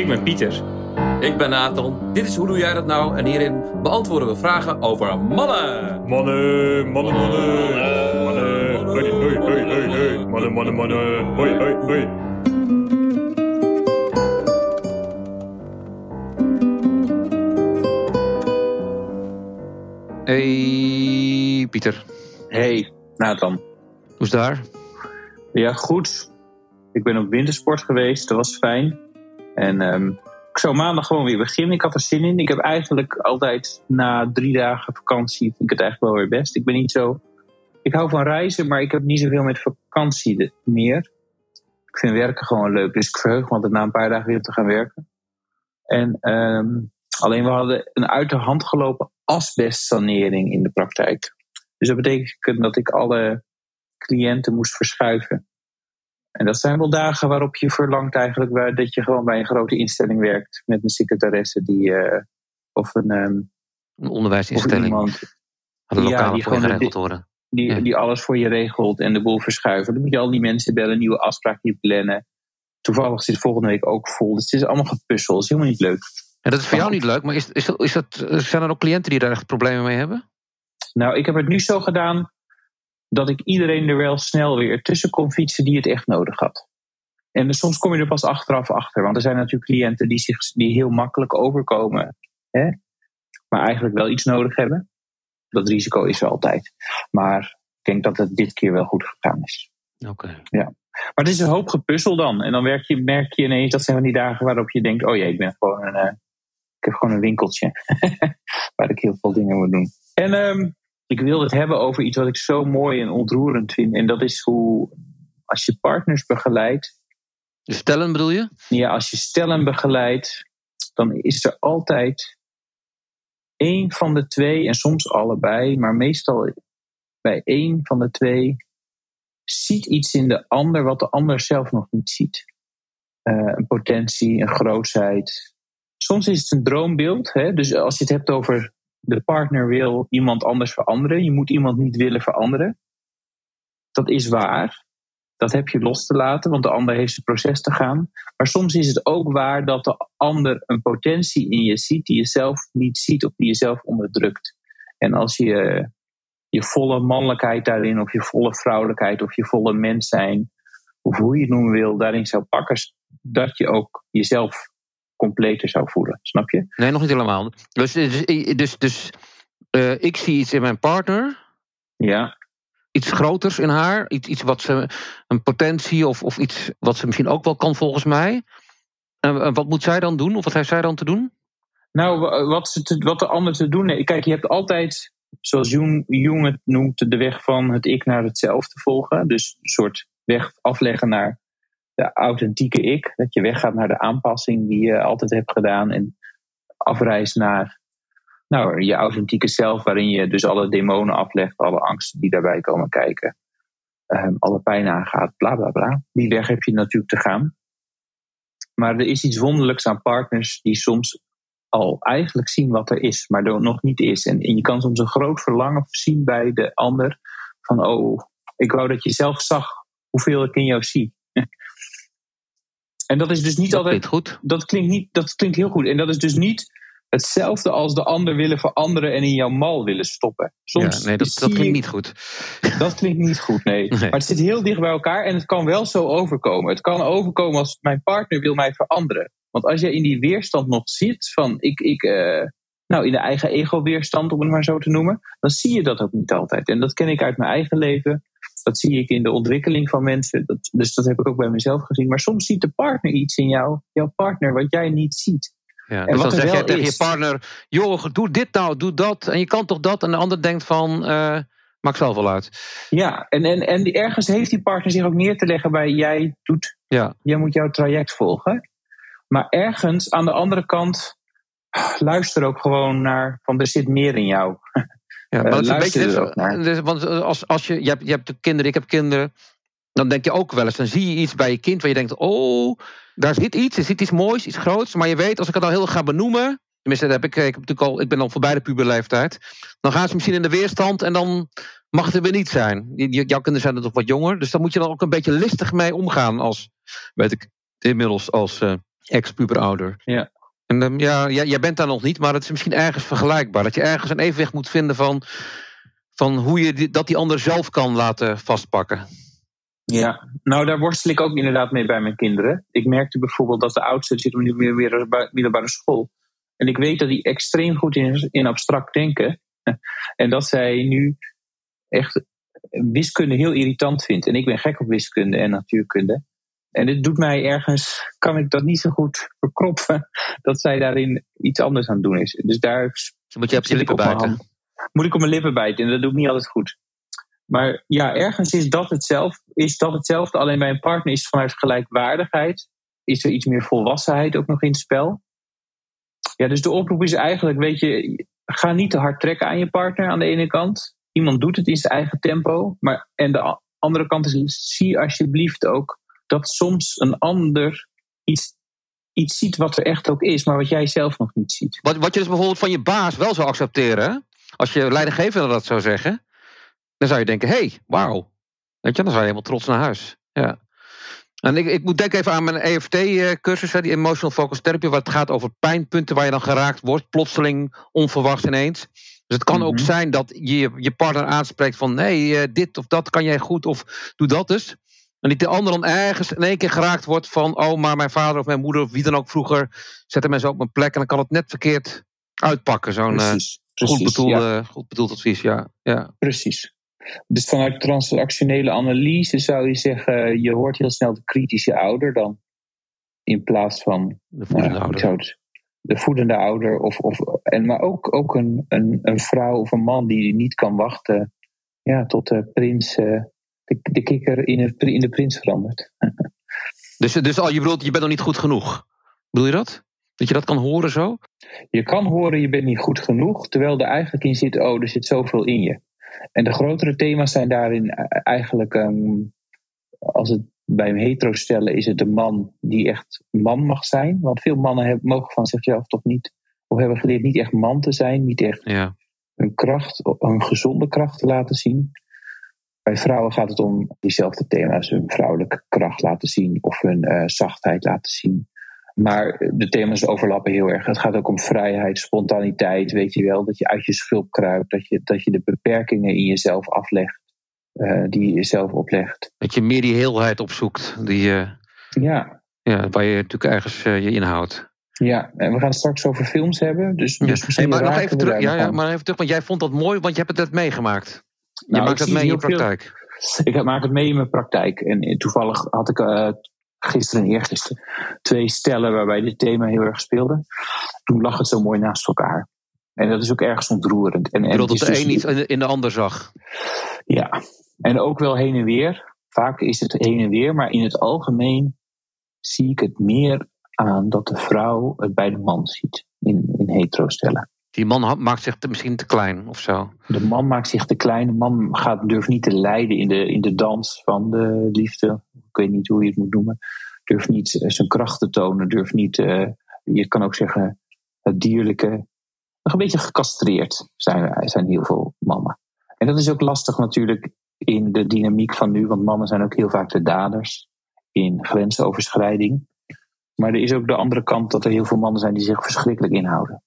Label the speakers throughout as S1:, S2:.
S1: Ik ben Pieter.
S2: Ik ben Nathan. Dit is Hoe Doe Jij Dat Nou? En hierin beantwoorden we vragen over mannen.
S1: Mannen, mannen, mannen. Mannen, hoi, hoi, hoi, hoi, hoi. Mannen, mannen, mannen. Hoi, hoi, hoi.
S3: Hey Pieter,
S4: Hey, Nathan.
S3: hoe is het daar?
S4: Ja, goed. Ik ben op wintersport geweest, dat was fijn. En ehm, ik zou maandag gewoon weer beginnen. Ik had er zin in. Ik heb eigenlijk altijd na drie dagen vakantie, vind ik het eigenlijk wel weer best. Ik ben niet zo. Ik hou van reizen, maar ik heb niet zoveel met vakantie meer. Ik vind werken gewoon leuk, dus ik verheug me altijd na een paar dagen weer te gaan werken. En ehm, alleen we hadden een uit de hand gelopen asbestsanering in de praktijk. Dus dat betekent dat ik alle cliënten moest verschuiven. En dat zijn wel dagen waarop je verlangt eigenlijk dat je gewoon bij een grote instelling werkt. Met een secretaresse die, eh, of een ehm,
S3: Een
S4: of
S3: onderwijsinstelling.
S4: iemand
S3: Had een
S4: Ja,
S3: lokale
S4: die
S3: geregeld
S4: de-
S3: worden.
S4: die,
S3: Ja.
S4: die alles voor je regelt en de boel verschuiven. Dan moet je al die mensen bellen, nieuwe afspraken plannen. Toevallig zit volgende week ook vol. Dus het is allemaal gepuzzel. Dat is helemaal niet leuk.
S3: En dat is voor jou niet leuk, maar is, is, is dat, zijn er ook cliënten die daar echt problemen mee hebben?
S4: Nou, ik heb het nu zo gedaan dat ik iedereen er wel snel weer tussen kon fietsen die het echt nodig had. En soms kom je er pas achteraf achter. Want er zijn natuurlijk cliënten die, zich, die heel makkelijk overkomen. Hè? Maar eigenlijk wel iets nodig hebben. Dat risico is er altijd. Maar ik denk dat het dit keer wel goed gegaan is.
S3: Oké.
S4: Maar het is een hoop gepuzzel dan. En dan merk je, merk je ineens, dat zijn van die dagen waarop je denkt... oh jee, ik, ben gewoon een, eh, ik heb gewoon een winkeltje. waar ik heel veel dingen moet doen. En ehm, ik wil het hebben over iets wat ik zo mooi en ontroerend vind. En dat is hoe, als je partners begeleidt...
S3: Stellen bedoel je?
S4: Ja, als je stellen begeleidt, dan is er altijd één van de twee, en soms allebei, maar meestal bij één van de twee, ziet iets in de ander wat de ander zelf nog niet ziet. Eh, een potentie, een grootheid. Soms is het een droombeeld. Hè? Dus als je het hebt over de partner wil iemand anders veranderen, je moet iemand niet willen veranderen. Dat is waar. Dat heb je los te laten, want de ander heeft zijn proces te gaan. Maar soms is het ook waar dat de ander een potentie in je ziet die je zelf niet ziet of die je zelf onderdrukt. En als je je volle mannelijkheid daarin, of je volle vrouwelijkheid, of je volle mens zijn, of hoe je het noemen wil, daarin zou pakken, dat je ook jezelf completer zou voelen. Snap je?
S3: Nee, nog niet helemaal. Dus, dus, dus, dus eh, ik zie iets in mijn partner,
S4: Ja.
S3: iets groters in haar, iets, iets wat ze, een potentie of, of iets wat ze misschien ook wel kan volgens mij. En, en wat moet zij dan doen? Of wat heeft zij dan te doen?
S4: Nou, wa- wat, ze te- wat de ander te doen heeft. Kijk, je hebt altijd, zoals Jung, Jung het noemt, de weg van het ik naar het zelf te volgen. Dus een soort weg afleggen naar de authentieke ik. Dat je weggaat naar de aanpassing die je altijd hebt gedaan. En afreist naar nou, je authentieke zelf, waarin je dus alle demonen aflegt, alle angsten die daarbij komen kijken. ehm, alle pijn aangaat, bla bla bla. Die weg heb je natuurlijk te gaan. Maar er is iets wonderlijks aan partners die soms al eigenlijk zien wat er is, maar er nog niet is. En, en je kan soms een groot verlangen zien bij de ander. Van, oh, ik wou dat je zelf zag hoeveel ik in jou zie. En dat is dus niet
S3: Dat
S4: altijd...
S3: klinkt goed.
S4: Dat klinkt, niet, dat klinkt heel goed. En dat is dus niet hetzelfde als de ander willen veranderen en in jouw mal willen stoppen. Soms
S3: ja, nee, dat, dat klinkt niet goed.
S4: dat klinkt niet goed, nee.
S3: Nee.
S4: Maar het zit heel dicht bij elkaar en het kan wel zo overkomen. Het kan overkomen als mijn partner wil mij veranderen. Want als je in die weerstand nog zit, van ik, ik, eh, nou in de eigen ego-weerstand, om het maar zo te noemen, dan zie je dat ook niet altijd. En dat ken ik uit mijn eigen leven. Dat zie ik in de ontwikkeling van mensen. Dat, dus dat heb ik ook bij mezelf gezien. Maar soms ziet de partner iets in jou, jouw partner, wat jij niet ziet.
S3: Ja,
S4: En
S3: dus dan zeg jij
S4: wel
S3: tegen
S4: is-
S3: je partner: joh, doe dit nou, doe dat. En je kan toch dat? En de ander denkt van: eh maak zelf wel uit.
S4: Ja, en, en, en ergens heeft die partner zich ook neer te leggen bij jij doet
S3: Ja,
S4: jij moet jouw traject volgen. Maar ergens aan de andere kant, luister ook gewoon naar van er zit meer in jou.
S3: ja maar
S4: Eh,
S3: het is een beetje
S4: ook naar.
S3: dus, want als, als je, je hebt, je hebt kinderen, ik heb kinderen. Dan denk je ook wel eens, dan zie je iets bij je kind waar je denkt: oh, daar zit iets, er zit iets moois, iets groots. Maar je weet, als ik het al heel ga benoemen. Tenminste, dat heb ik, ik, heb natuurlijk al, ik ben al voorbij de puberleeftijd. Dan gaan ze misschien in de weerstand en dan mag het er weer niet zijn. Jouw kinderen zijn er toch wat jonger. Dus dan moet je dan ook een beetje listig mee omgaan als, weet ik, inmiddels als eh, Ex-puberouder.
S4: Ja.
S3: En ehm, ja, jij, bent daar nog niet, maar het is misschien ergens vergelijkbaar. Dat je ergens een evenwicht moet vinden van, van hoe je die, dat die ander zelf kan laten vastpakken.
S4: Ja, nou daar worstel ik ook inderdaad mee bij mijn kinderen. Ik merkte bijvoorbeeld dat de oudste zit op middelbare school. En ik weet dat hij extreem goed is in abstract denken. En dat zij nu echt wiskunde heel irritant vindt. En ik ben gek op wiskunde en natuurkunde. En dit doet mij ergens, kan ik dat niet zo goed verkroppen, dat zij daarin iets anders aan het doen is. Dus daar
S3: Dus moet je op je lippen bijten.
S4: moet ik op mijn lippen bijten en dat doe ik niet altijd goed. Maar ja, ergens is dat, hetzelfde, is dat hetzelfde. Alleen bij een partner is vanuit gelijkwaardigheid. Is er iets meer volwassenheid ook nog in het spel. Ja, dus de oproep is eigenlijk, weet je, ga niet te hard trekken aan je partner aan de ene kant. Iemand doet het in zijn eigen tempo. Maar, en de andere kant is, zie alsjeblieft ook dat soms een ander iets, iets ziet wat er echt ook is, maar wat jij zelf nog niet ziet.
S3: Wat, wat je dus bijvoorbeeld van je baas wel zou accepteren. hè? Als je leidinggevende dat zou zeggen. Dan zou je denken, hé, hey, wauw. Weet je, dan zou je helemaal trots naar huis. Ja. En ik, ik moet denken even aan mijn EFT-cursus, die Emotional Focus Therapy, waar het gaat over pijnpunten waar je dan geraakt wordt, plotseling, onverwachts ineens. Dus het kan ook
S4: Mhm.
S3: zijn dat je je partner aanspreekt van, nee, eh, dit of dat kan jij goed, of doe dat dus. En dat de ander dan ergens in één keer geraakt wordt van, oh, maar mijn vader of mijn moeder of wie dan ook vroeger zette mij zo op mijn plek en dan kan het net verkeerd uitpakken. Zo'n eh,
S4: Precies.
S3: goed, bedoelde,
S4: ja.
S3: goed bedoeld advies, ja. ja.
S4: Precies. Dus vanuit transactionele analyse zou je zeggen, je hoort heel snel de kritische ouder dan. In plaats van
S3: De voedende
S4: nou,
S3: ouder.
S4: de voedende ouder. Of, of, en, maar ook, ook een, een, een vrouw of een man die niet kan wachten ja, tot de prins, eh, de, de kikker in, het, in de prins verandert.
S3: Dus, dus al, je bedoelt, je bent nog niet goed genoeg. Bedoel je dat? Dat je dat kan horen zo?
S4: Je kan horen, je bent niet goed genoeg, terwijl er eigenlijk in zit, oh, er zit zoveel in je. En de grotere thema's zijn daarin e- eigenlijk, ehm, als het bij een hetero stellen, is het de man die echt man mag zijn. Want veel mannen hebben, mogen van zichzelf toch niet, of hebben geleerd niet echt man te zijn, niet echt
S3: Ja.
S4: hun kracht, een gezonde kracht te laten zien. Bij vrouwen gaat het om diezelfde thema's, hun vrouwelijke kracht laten zien of hun eh, zachtheid laten zien. Maar de thema's overlappen heel erg. Het gaat ook om vrijheid, spontaniteit, weet je wel, dat je uit je schulp kruipt, dat je, dat je de beperkingen in jezelf aflegt, eh, die je jezelf oplegt.
S3: Dat je meer die heelheid opzoekt, die, eh,
S4: Ja,
S3: ja, waar je natuurlijk ergens je inhoudt.
S4: ja, en we gaan het straks over films hebben. Dus,
S3: Ja.
S4: dus
S3: Hey, maar nog even terug, ja, ja, maar even terug, want jij vond dat mooi, want je hebt het net meegemaakt. Je
S4: Nou,
S3: maakt dat
S4: zie
S3: mee in je
S4: veel-
S3: praktijk.
S4: Ik maak het mee in mijn praktijk. En toevallig had ik eh, gisteren en eergisteren twee stellen waarbij dit thema heel erg speelde. Toen lag het zo mooi naast elkaar. En dat is ook ergens ontroerend. En, en het
S3: dat de
S4: dus-
S3: een iets in de ander zag.
S4: Ja, en ook wel heen en weer. Vaak is het heen en weer, maar in het algemeen zie ik het meer aan dat de vrouw het bij de man ziet in, in hetero stellen.
S3: Die man maakt zich te- misschien te klein of zo.
S4: De man maakt zich te klein. De man gaat, durft niet te leiden in de, in de dans van de liefde. Ik weet niet hoe je het moet noemen. Durft niet eh, zijn kracht te tonen. Durft niet, eh, je kan ook zeggen, het dierlijke. Een beetje gecastreerd zijn, zijn heel veel mannen. En dat is ook lastig natuurlijk in de dynamiek van nu. Want mannen zijn ook heel vaak de daders in grensoverschrijding. Maar er is ook de andere kant dat er heel veel mannen zijn die zich verschrikkelijk inhouden.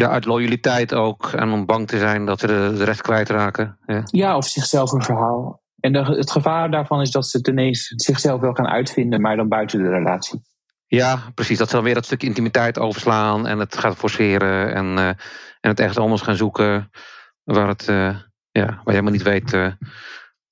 S3: Ja, uit loyaliteit ook. En om bang te zijn dat ze de, de rest kwijtraken. Ja.
S4: Ja, of zichzelf een verhaal. En de- het gevaar daarvan is dat ze het ineens zichzelf wel gaan uitvinden, maar dan buiten de relatie.
S3: ja, precies. Dat ze dan weer dat stuk intimiteit overslaan. En het gaat forceren. En, eh, en het ergens anders gaan zoeken. Waar, het, eh, ja, waar je helemaal niet weet eh,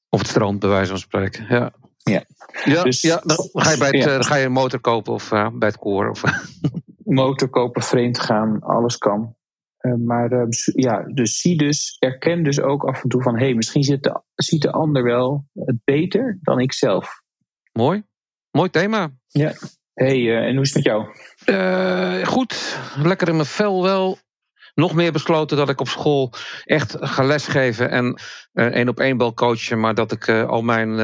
S3: of het stroomt, bij wijze van spreken. Ja.
S4: Ja.
S3: Ja,
S4: Dus-
S3: ja, dan ga je, bij het,
S4: Ja.
S3: ga je een motor kopen of bij het koor. Of,
S4: Motor kopen, vreemd gaan, alles kan. Eh, maar s- ja, dus zie dus, erken dus ook af en toe van... hé, hey, misschien de, ziet de ander wel het beter dan ik zelf.
S3: Mooi. Mooi thema.
S4: Hé, hey, eh, en hoe is het met jou?
S3: Eh, goed, lekker in mijn vel wel. Nog meer besloten dat ik op school echt ga lesgeven en één op één bal coachen. Maar dat ik al mijn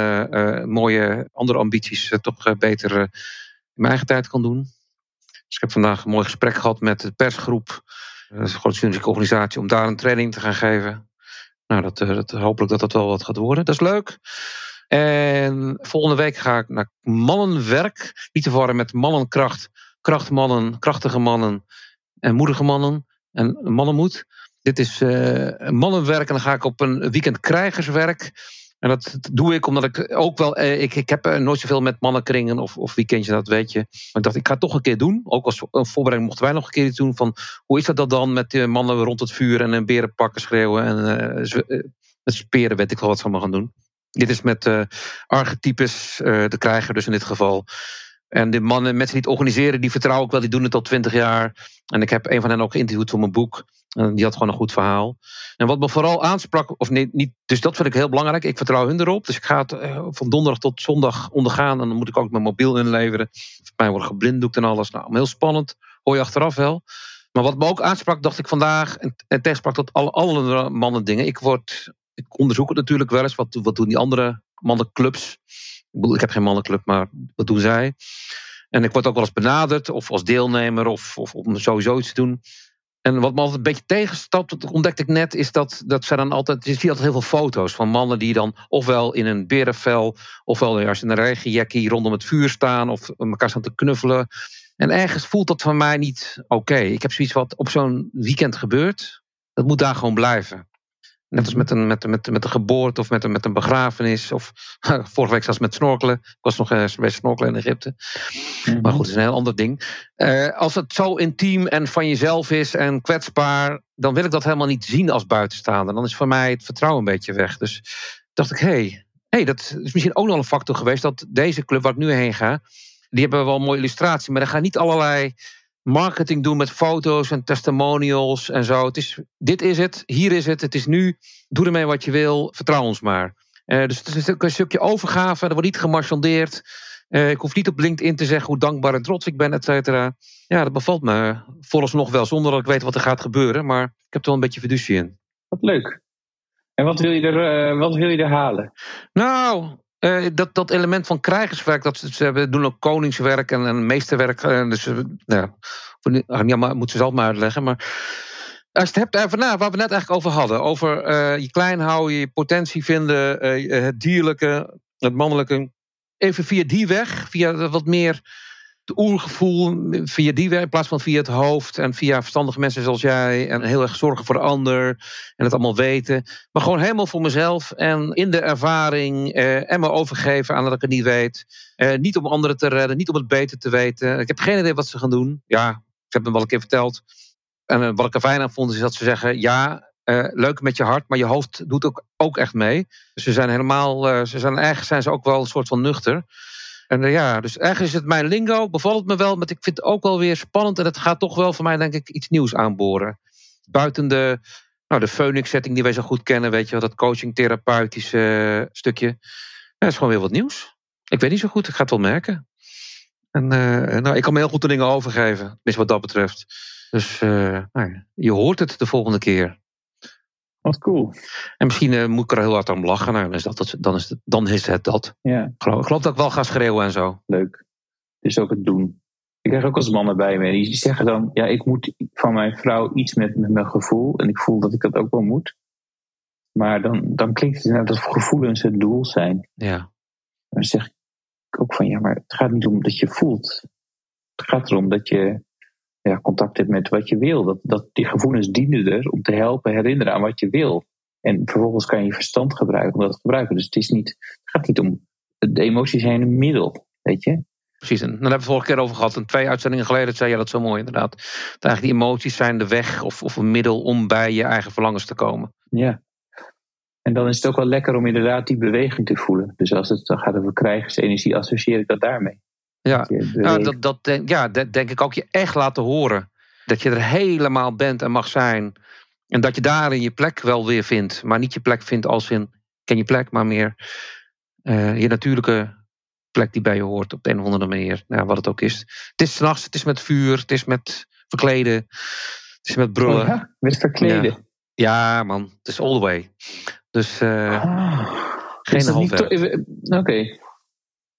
S3: mooie andere ambities toch beter in mijn eigen tijd kan doen. Dus ik heb vandaag een mooi gesprek gehad met de persgroep. eh, Dat is een grote journalistieke organisatie om daar een training te gaan geven. Nou, dat, eh, dat, hopelijk dat dat wel wat gaat worden. Dat is leuk. En volgende week ga ik naar mannenwerk. Niet te verwarren met mannenkracht krachtmannen, krachtige mannen en moedige mannen en mannenmoed. Dit is uh, mannenwerk en dan ga ik op een weekend krijgerswerk. En dat doe ik omdat ik ook wel. Eh, ik, ik heb eh, nooit zoveel met mannenkringen of, of weekendje, dat weet je. Maar ik dacht, ik ga het toch een keer doen. Ook als voorbereiding mochten wij nog een keer iets doen. Van hoe is dat dan met de mannen rond het vuur en een beren pakken schreeuwen en uh, met speren, weet ik wel wat ze allemaal gaan doen. Dit is met uh, archetypes, de krijger dus in dit geval. En de mannen, mensen die het organiseren, die vertrouw ik wel. Die doen het al twintig jaar. En ik heb een van hen ook geïnterviewd voor mijn boek. En die had gewoon een goed verhaal. En wat me vooral aansprak, of niet, dus dat vind ik heel belangrijk. Ik vertrouw hun erop. Dus ik ga het eh, van donderdag tot zondag ondergaan. En dan moet ik ook mijn mobiel inleveren. Voor mij wordt geblinddoekt en alles. Nou, heel spannend. Hoor je achteraf wel. Maar wat me ook aansprak, dacht ik vandaag. En, en tegensprak tot alle andere mannen dingen. Ik, word, ik onderzoek het natuurlijk wel eens. Wat, wat doen die andere mannenclubs? Ik heb geen mannenclub, maar wat doen zij? En ik word ook wel eens benaderd, of als deelnemer, of, of om sowieso iets te doen. En wat me altijd een beetje tegenstapt, dat ontdekte ik net, is dat, dat ze dan altijd. Je ziet altijd heel veel foto's van mannen die dan ofwel in een berenvel, ofwel als in een regenjackie rondom het vuur staan, of elkaar staan te knuffelen. En ergens voelt dat van mij niet oké. Ik heb zoiets wat op zo'n weekend gebeurt. Dat moet daar gewoon blijven. Net als met een, met, met, met een geboorte of met een, met een begrafenis. Of vorige week zelfs met snorkelen. Ik was nog eens bij snorkelen in Egypte. Mhm. Maar goed, het is een heel ander ding. Uh, als het zo intiem en van jezelf is en kwetsbaar. dan wil ik dat helemaal niet zien als buitenstaander. Dan is voor mij het vertrouwen een beetje weg. Dus dacht ik, hé, hey, hey, dat is misschien ook nog een factor geweest. dat deze club waar ik nu heen ga. die hebben wel een mooie illustratie. maar er gaan niet allerlei marketing doen met foto's en testimonials en zo. Het is, dit is het, hier is het, het is nu. Doe ermee wat je wil, vertrouw ons maar. Uh, dus het is een stukje overgave, er wordt niet gemarchandeerd. Uh, ik hoef niet op LinkedIn te zeggen hoe dankbaar en trots ik ben, et cetera. Ja, dat bevalt me vooralsnog wel, zonder dat ik weet wat er gaat gebeuren. Maar ik heb er wel een beetje fiducie in.
S4: Wat leuk. En wat wil je er, uh, wat wil je er halen?
S3: Nou, uh, dat, dat element van krijgerswerk, dat, ze doen ook koningswerk en, en meesterwerk. Uh, dus uh, ja, ja, maar moet ze zelf maar uitleggen. Maar als je het hebt over nou, waar we net eigenlijk over hadden, over je klein houden, je potentie vinden, het dierlijke, het mannelijke. Even via die weg, via wat meer oergevoel via die weg, in plaats van via het hoofd en via verstandige mensen zoals jij en heel erg zorgen voor de ander en het allemaal weten. Maar gewoon helemaal voor mezelf en in de ervaring eh, en me overgeven aan dat ik het niet weet. Eh, niet om anderen te redden, niet om het beter te weten. Ik heb geen idee wat ze gaan doen. Ja, ik heb hem wel een keer verteld. En uh, wat ik er fijn aan vond is dat ze zeggen, ja, uh, leuk met je hart, maar je hoofd doet ook, ook echt mee. Dus ze zijn helemaal, uh, ze zijn, eigenlijk zijn ze ook wel een soort van nuchter. En uh, ja, dus eigenlijk is het mijn lingo, bevalt het me wel, maar ik vind het ook wel weer spannend. En het gaat toch wel voor mij, denk ik, iets nieuws aanboren. Buiten de, nou, de Phoenix-setting die wij zo goed kennen, weet je wel, dat coaching-therapeutische stukje. Ja, dat is gewoon weer wat nieuws. Ik weet niet zo goed, ik ga het wel merken. En uh, nou, ik kan me heel goed de dingen overgeven, tenminste wat dat betreft. Dus uh, nou, je hoort het de volgende keer.
S4: Wat cool.
S3: En misschien uh, moet ik er heel hard aan lachen. Nou, dan, is dat, dan, is het, dan is het dat.
S4: Ja.
S3: Ik geloof, ik geloof dat ik wel ga schreeuwen en zo.
S4: Leuk. Dus ook het doen. Ik krijg ook als mannen bij me. Die zeggen dan, ja, ik moet van mijn vrouw iets met, met mijn gevoel. En ik voel dat ik dat ook wel moet. Maar dan, dan klinkt het net alsof gevoelens het doel zijn.
S3: Ja.
S4: Dan zeg ik ook van, ja, maar het gaat niet om dat je voelt. Het gaat erom dat je ja, contact hebt met wat je wil. Dat, dat die gevoelens dienen er om te helpen herinneren aan wat je wil. En vervolgens kan je je verstand gebruiken om dat te gebruiken. Dus het, is niet, het gaat niet om. De emoties zijn een middel, weet je?
S3: Precies, en daar hebben we vorige keer over gehad. En twee uitzendingen geleden zei je dat zo mooi inderdaad. Dat eigenlijk die emoties zijn de weg of, of een middel om bij je eigen verlangens te komen.
S4: Ja. En dan is het ook wel lekker om inderdaad die beweging te voelen. Dus als het dan gaat over krijgersenergie, associeer ik dat daarmee.
S3: Ja, nou, dat, dat, denk, ja, dat denk ik ook je echt laten horen. Dat je er helemaal bent en mag zijn. En dat je daarin je plek wel weer vindt. Maar niet je plek vindt als in, ken je plek, maar meer uh, je natuurlijke plek die bij je hoort op de een of andere manier. Nou, wat het ook is. Het is s'nachts, het is met vuur, het is met verkleden, het is met brullen. Oh
S4: ja, met verkleden?
S3: Ja. ja. man, het is all the way. Dus uh, ah, geen half
S4: Oké, okay.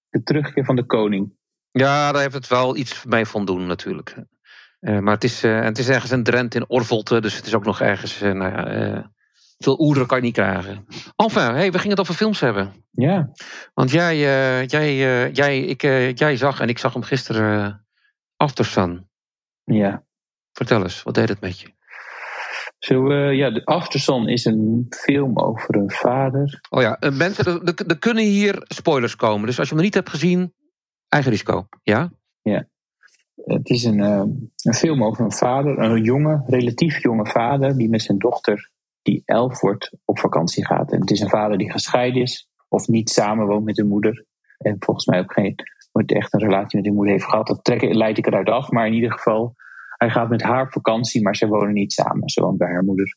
S4: de terugkeer van de koning.
S3: Ja, daar heeft het wel iets mee van doen natuurlijk. Uh, maar het is, uh, het is ergens een Drent in Orvelte, dus het is ook nog ergens. Uh, nou ja, veel oeren kan je niet krijgen. Enfin, hey, we gingen het over films hebben.
S4: Ja.
S3: Want jij, jij, jij, ik, jij zag, en ik zag hem gisteren Aftersun.
S4: Ja.
S3: Vertel eens, wat deed het met je?
S4: Zo, eh, ja, de Aftersun is een film over een vader.
S3: Oh ja, eh, mensen, er, er- er kunnen hier spoilers komen. Dus als je hem niet hebt gezien, eigen risico. Ja?
S4: Het is een, eh, een film over een vader, een jonge, relatief jonge vader, die met zijn dochter, die elf wordt, op vakantie gaat. En het is een vader die gescheiden is, of niet samenwoont met de moeder. En volgens mij ook geen, nooit echt een relatie met de moeder heeft gehad. Dat trek, leid ik eruit af, maar in ieder geval, hij gaat met haar op vakantie, maar ze wonen niet samen. Ze woont bij haar moeder.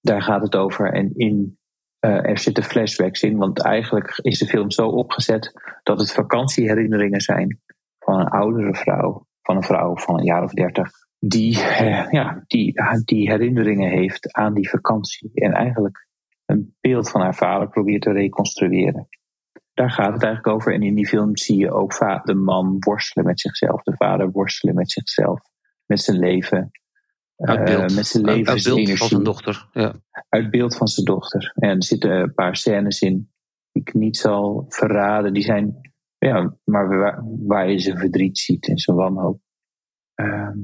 S4: Daar gaat het over. En in, eh, er zitten flashbacks in, want eigenlijk is de film zo opgezet dat het vakantieherinneringen zijn van een oudere vrouw, van een vrouw van een jaar of dertig, die, eh, ja, die, die herinneringen heeft aan die vakantie. En eigenlijk een beeld van haar vader probeert te reconstrueren. Daar gaat het eigenlijk over. En in die film zie je ook de man worstelen met zichzelf, de vader worstelen met zichzelf, met zijn leven.
S3: Uit
S4: eh,
S3: beeld.
S4: met zijn
S3: Uit- uit beeld van zijn dochter. Ja.
S4: uit beeld van zijn dochter. En er zitten een paar scènes in die ik niet zal verraden. Die zijn, ja, maar waar, waar je zijn verdriet ziet en zijn wanhoop. Ehm,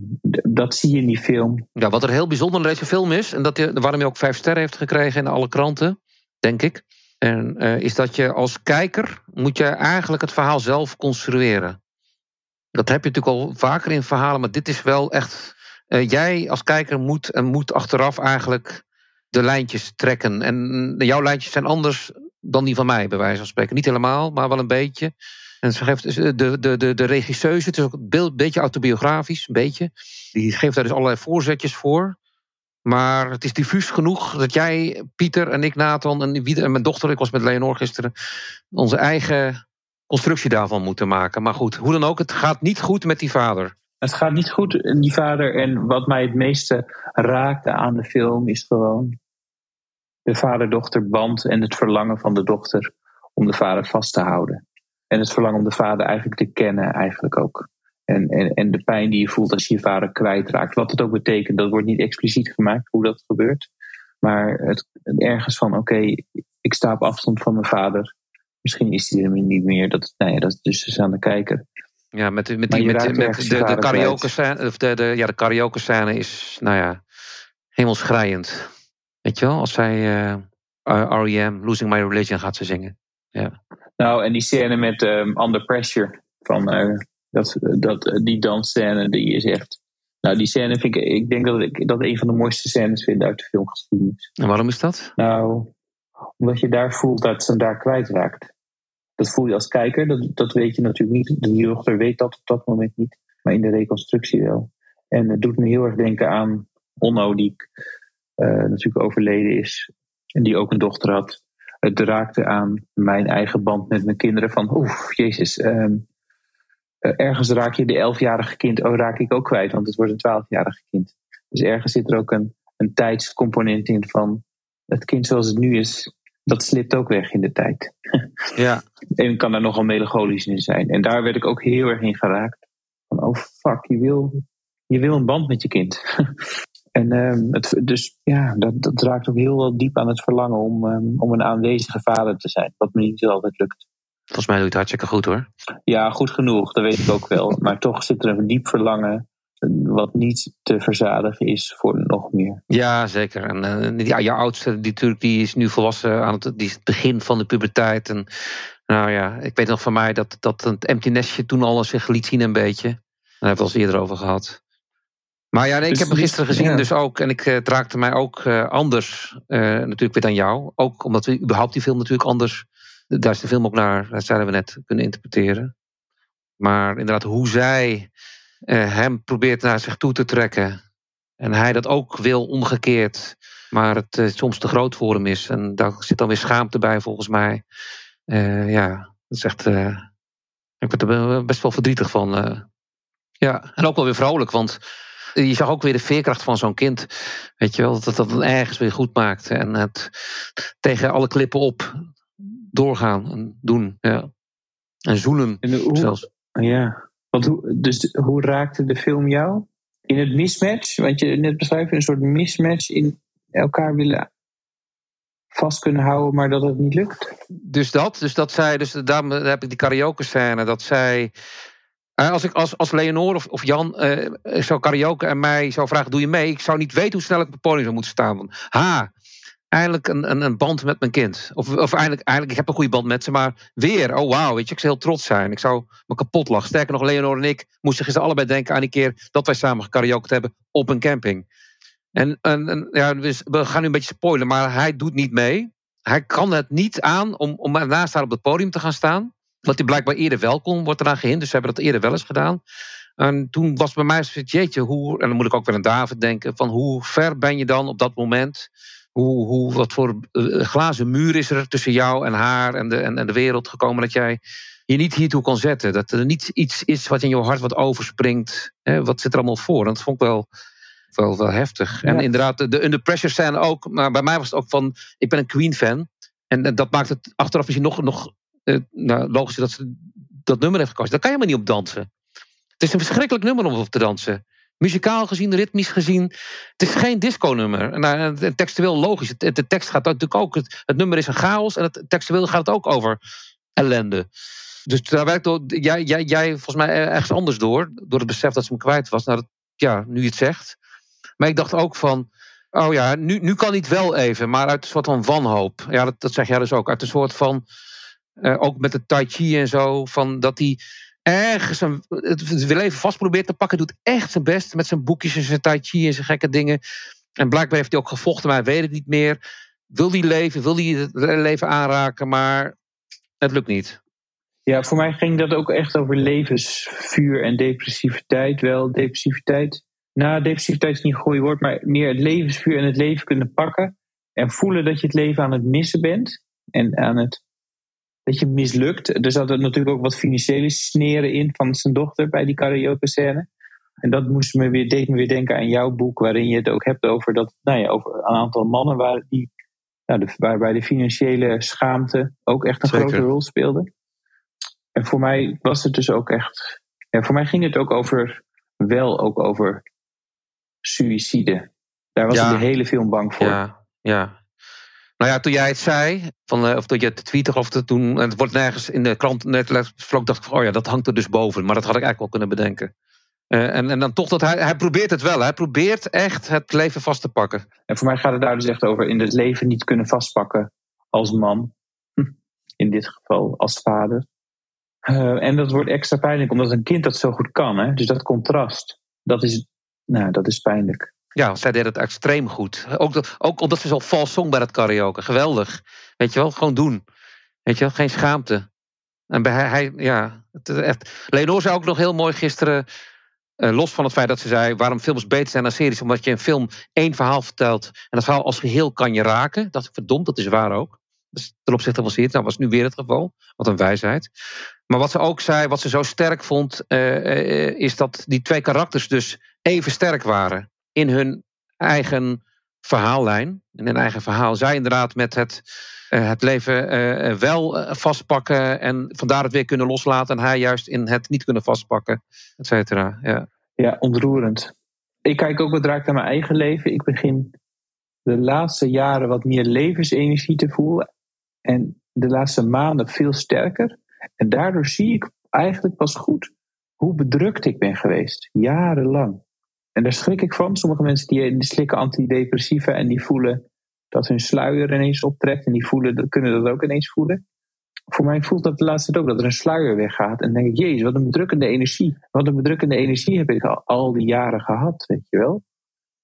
S4: dat zie je in die film.
S3: ja, wat er heel bijzonder aan deze film is, en dat je, waarom je ook vijf sterren heeft gekregen in alle kranten, denk ik, en, eh, is dat je als kijker moet je eigenlijk het verhaal zelf construeren. Dat heb je natuurlijk al vaker in verhalen, maar dit is wel echt. Eh, jij als kijker moet en moet achteraf eigenlijk de lijntjes trekken. En jouw lijntjes zijn anders dan die van mij, bij wijze van spreken. Niet helemaal, maar wel een beetje. En ze geeft eh, de, de, de, de regisseuse, het is ook een beetje autobiografisch, een beetje. Die geeft daar dus allerlei voorzetjes voor. Maar het is diffuus genoeg dat jij, Pieter en ik, Nathan en, en mijn dochter, ik was met Leonor gisteren, onze eigen constructie daarvan moeten maken. Maar goed, hoe dan ook, het gaat niet goed met die vader.
S4: Het gaat niet goed, die vader. En wat mij het meeste raakte aan de film is gewoon de vader-dochterband en het verlangen van de dochter om de vader vast te houden. En het verlangen om de vader eigenlijk te kennen, eigenlijk ook. En, en, en de pijn die je voelt als je je vader kwijtraakt. Wat het ook betekent, dat wordt niet expliciet gemaakt hoe dat gebeurt. Maar het, ergens van, oké, ik sta op afstand van mijn vader. Misschien is hij er niet meer. Dat, nou dat is dus aan de kijker.
S3: Ja, met, die, met, de, de karaoke of de, de, ja, de karaoke scène is, nou ja, hemelsschreiend. Weet je wel, als zij eh, R.E.M. Losing My Religion gaat ze zingen.
S4: Nou, en die scène met ehm, Under Pressure. Van, eh, dat, dat, die dansscène, die is echt. Nou, die scène vind ik. Ik denk dat ik dat een van de mooiste scènes vind uit de filmgeschiedenis.
S3: En waarom is dat?
S4: Nou, omdat je daar voelt dat ze hem daar kwijtraakt. Dat voel je als kijker, dat, dat weet je natuurlijk niet. De dochter weet dat op dat moment niet, maar in de reconstructie wel. En het doet me heel erg denken aan Onno, die eh, natuurlijk overleden is. En die ook een dochter had. Het raakte aan mijn eigen band met mijn kinderen. Van, oeh, jezus. ehm, eh, ergens raak je de elfjarige kind, oh, raak ik ook kwijt, want het wordt een twaalfjarige kind. Dus ergens zit er ook een, een tijdscomponent in van het kind zoals het nu is, dat slipt ook weg in de tijd.
S3: Ja,
S4: En kan daar nogal melancholisch in zijn. En daar werd ik ook heel erg in geraakt. Van, oh fuck, je wil, je wil een band met je kind. en ehm, het, dus ja, dat, dat raakt ook heel wel diep aan het verlangen om, ehm, om een aanwezige vader te zijn. Wat me niet altijd lukt.
S3: volgens mij doe je het hartstikke goed hoor.
S4: Ja, goed genoeg, dat weet ik ook wel. Maar toch zit er een diep verlangen wat niet te verzadigen is voor nog meer.
S3: Ja, zeker. En eh, ja, jouw oudste, die, natuurlijk, die is nu volwassen aan het, die is het begin van de puberteit. En nou ja, ik weet nog van mij dat, dat het empty nestje toen al zich liet zien een beetje. Daar hebben we het al eerder over gehad. Maar ja, nee, ik heb hem gisteren gezien
S4: ja.
S3: dus ook. En ik, eh, het raakte mij ook eh, anders eh, natuurlijk weer dan jou. Ook omdat we überhaupt die film natuurlijk anders... Daar is de film ook naar, dat zeiden we net, kunnen interpreteren. Maar inderdaad, hoe zij hem probeert naar zich toe te trekken. En hij dat ook wil omgekeerd. Maar het soms te groot voor hem is. En daar zit dan weer schaamte bij volgens mij. Eh, ja, dat is echt... eh, ik word er best wel verdrietig van. eh. ja, en ook wel weer vrolijk. Want je zag ook weer de veerkracht van zo'n kind. Weet je wel, dat dat dan ergens weer goed maakt. En het tegen alle klippen op doorgaan en doen. Ja. En zoenen
S4: En hoe,
S3: zelfs.
S4: Ja, want hoe, dus hoe raakte de film jou? In het mismatch, want je net beschrijft een soort mismatch in elkaar willen vast kunnen houden, maar dat het niet lukt.
S3: Dus dat, dus dat zij, dus daarom heb ik die karaoke scène, dat zij Eh, als ik als, als Leonore of, of Jan eh, zou karaoke en mij zou vragen: doe je mee? Ik zou niet weten hoe snel ik op het podium zou moeten staan. Want, ha, eindelijk een, een, een band met mijn kind. Of, of eindelijk, eigenlijk, ik heb een goede band met ze, maar weer, oh wauw, weet je, ik zou heel trots zijn. Ik zou me kapot lachen. Sterker nog, Leonore en ik moesten gisteren allebei denken aan die keer dat wij samen gekaraoke hebben op een camping. En, en, ja, dus we gaan nu een beetje spoilen, maar hij doet niet mee. Hij kan het niet aan om, om ernaast daar op het podium te gaan staan. Wat hij blijkbaar eerder wel kon, wordt eraan gehind. Dus ze hebben dat eerder wel eens gedaan. En toen was bij mij zoiets, jeetje, hoe, en dan moet ik ook weer aan David denken, van hoe ver ben je dan op dat moment? Hoe, hoe, wat voor uh, glazen muur is er tussen jou en haar en de, en, de wereld gekomen dat jij je niet hiertoe kan zetten? Dat er niet iets is wat in je hart wat overspringt. Hè? Wat zit er allemaal voor? En dat vond ik wel, wel, wel heftig. En inderdaad, de under pressure scène ook. Maar bij mij was het ook van, ik ben een Queen fan. En dat maakt het achteraf misschien nog, nog uh, nou, logisch dat ze dat nummer heeft gekozen. Daar kan je maar niet op dansen. Het is een verschrikkelijk nummer om op te dansen. Muzikaal gezien, ritmisch gezien. Het is geen disco-nummer. Nou, textueel logisch. De tekst gaat natuurlijk ook. Het, het, nummer is een chaos. En het textueel gaat het ook over ellende. Dus daar werkt jij, jij, jij volgens mij ergens anders door. Door het besef dat ze hem kwijt was. Nou, dat, ja, nu je het zegt. Maar ik dacht ook van. Oh ja, nu, nu kan hij het wel even. Maar uit een soort van wanhoop. Ja, dat, dat zeg jij dus ook. Uit een soort van uh, ook met de Tai Chi en zo. Van dat hij ergens een, het wil even vast probeert te pakken. Doet echt zijn best met zijn boekjes en zijn Tai Chi en zijn gekke dingen. En blijkbaar heeft hij ook gevochten, maar hij weet het niet meer. Wil hij leven, wil hij het leven aanraken, maar het lukt niet.
S4: Ja, voor mij ging dat ook echt over levensvuur en depressiviteit. Wel, depressiviteit. Nou, depressiviteit is niet een goede woord, maar meer het levensvuur en het leven kunnen pakken. En voelen dat je het leven aan het missen bent. En aan het dat je mislukt. Er zat er natuurlijk ook wat financiële sneren in van zijn dochter bij die karaoke scène. En dat moest me weer, deed me weer denken aan jouw boek, waarin je het ook hebt over, dat, nou ja, over een aantal mannen waar die, nou, de, waarbij de financiële schaamte ook echt een grote rol speelde. En voor mij was het dus ook echt. Ja, voor mij ging het ook over, wel ook over suïcide. Daar was ik de hele film bang voor.
S3: Ja, ja. Nou ja, toen jij het zei, van, uh, of dat je het tweette, of het toen, het wordt nergens in de krant net dacht ik van, oh ja, dat hangt er dus boven. Maar dat had ik eigenlijk wel kunnen bedenken. Uh, en, en dan toch dat hij, hij probeert het wel. Hij probeert echt het leven vast te pakken.
S4: En voor mij gaat het daar dus echt over in het leven niet kunnen vastpakken als man. In dit geval als vader. Uh, en dat wordt extra pijnlijk omdat een kind dat zo goed kan. Hè? Dus dat contrast, dat is, nou, dat is pijnlijk.
S3: Ja, zij deed het extreem goed. Ook, dat, ook omdat ze zo vals zong bij het karaoke. Geweldig. Weet je wel, gewoon doen. Weet je wel, geen schaamte. En bij hij, ja, het, echt. Leonor zei ook nog heel mooi gisteren, uh, los van het feit dat ze zei waarom films beter zijn dan series, omdat je een film één verhaal vertelt en dat verhaal als geheel kan je raken. Dat is verdomd, dat is waar ook. Dus ten opzichte van series, dat was nu weer het geval. Wat een wijsheid. Maar wat ze ook zei, wat ze zo sterk vond, uh, uh, is dat die twee karakters dus even sterk waren in hun eigen verhaallijn, in hun eigen verhaal. Zij inderdaad met het, uh, het leven wel vastpakken en vandaar het weer kunnen loslaten. En hij juist in het niet kunnen vastpakken, et cetera. Ja.
S4: ja, ontroerend. Ik kijk ook wat raakt aan mijn eigen leven. Ik begin de laatste jaren wat meer levensenergie te voelen. En de laatste maanden veel sterker. En daardoor zie ik eigenlijk pas goed hoe bedrukt ik ben geweest. Jarenlang. En daar schrik ik van. Sommige mensen die, slikken antidepressiva en die voelen dat hun sluier ineens optrekt. En die voelen, kunnen dat ook ineens voelen. Voor mij voelt dat de laatste tijd ook, dat er een sluier weggaat. En dan denk ik, jezus, wat een bedrukkende energie. Wat een bedrukkende energie heb ik al, al die jaren gehad, weet je wel.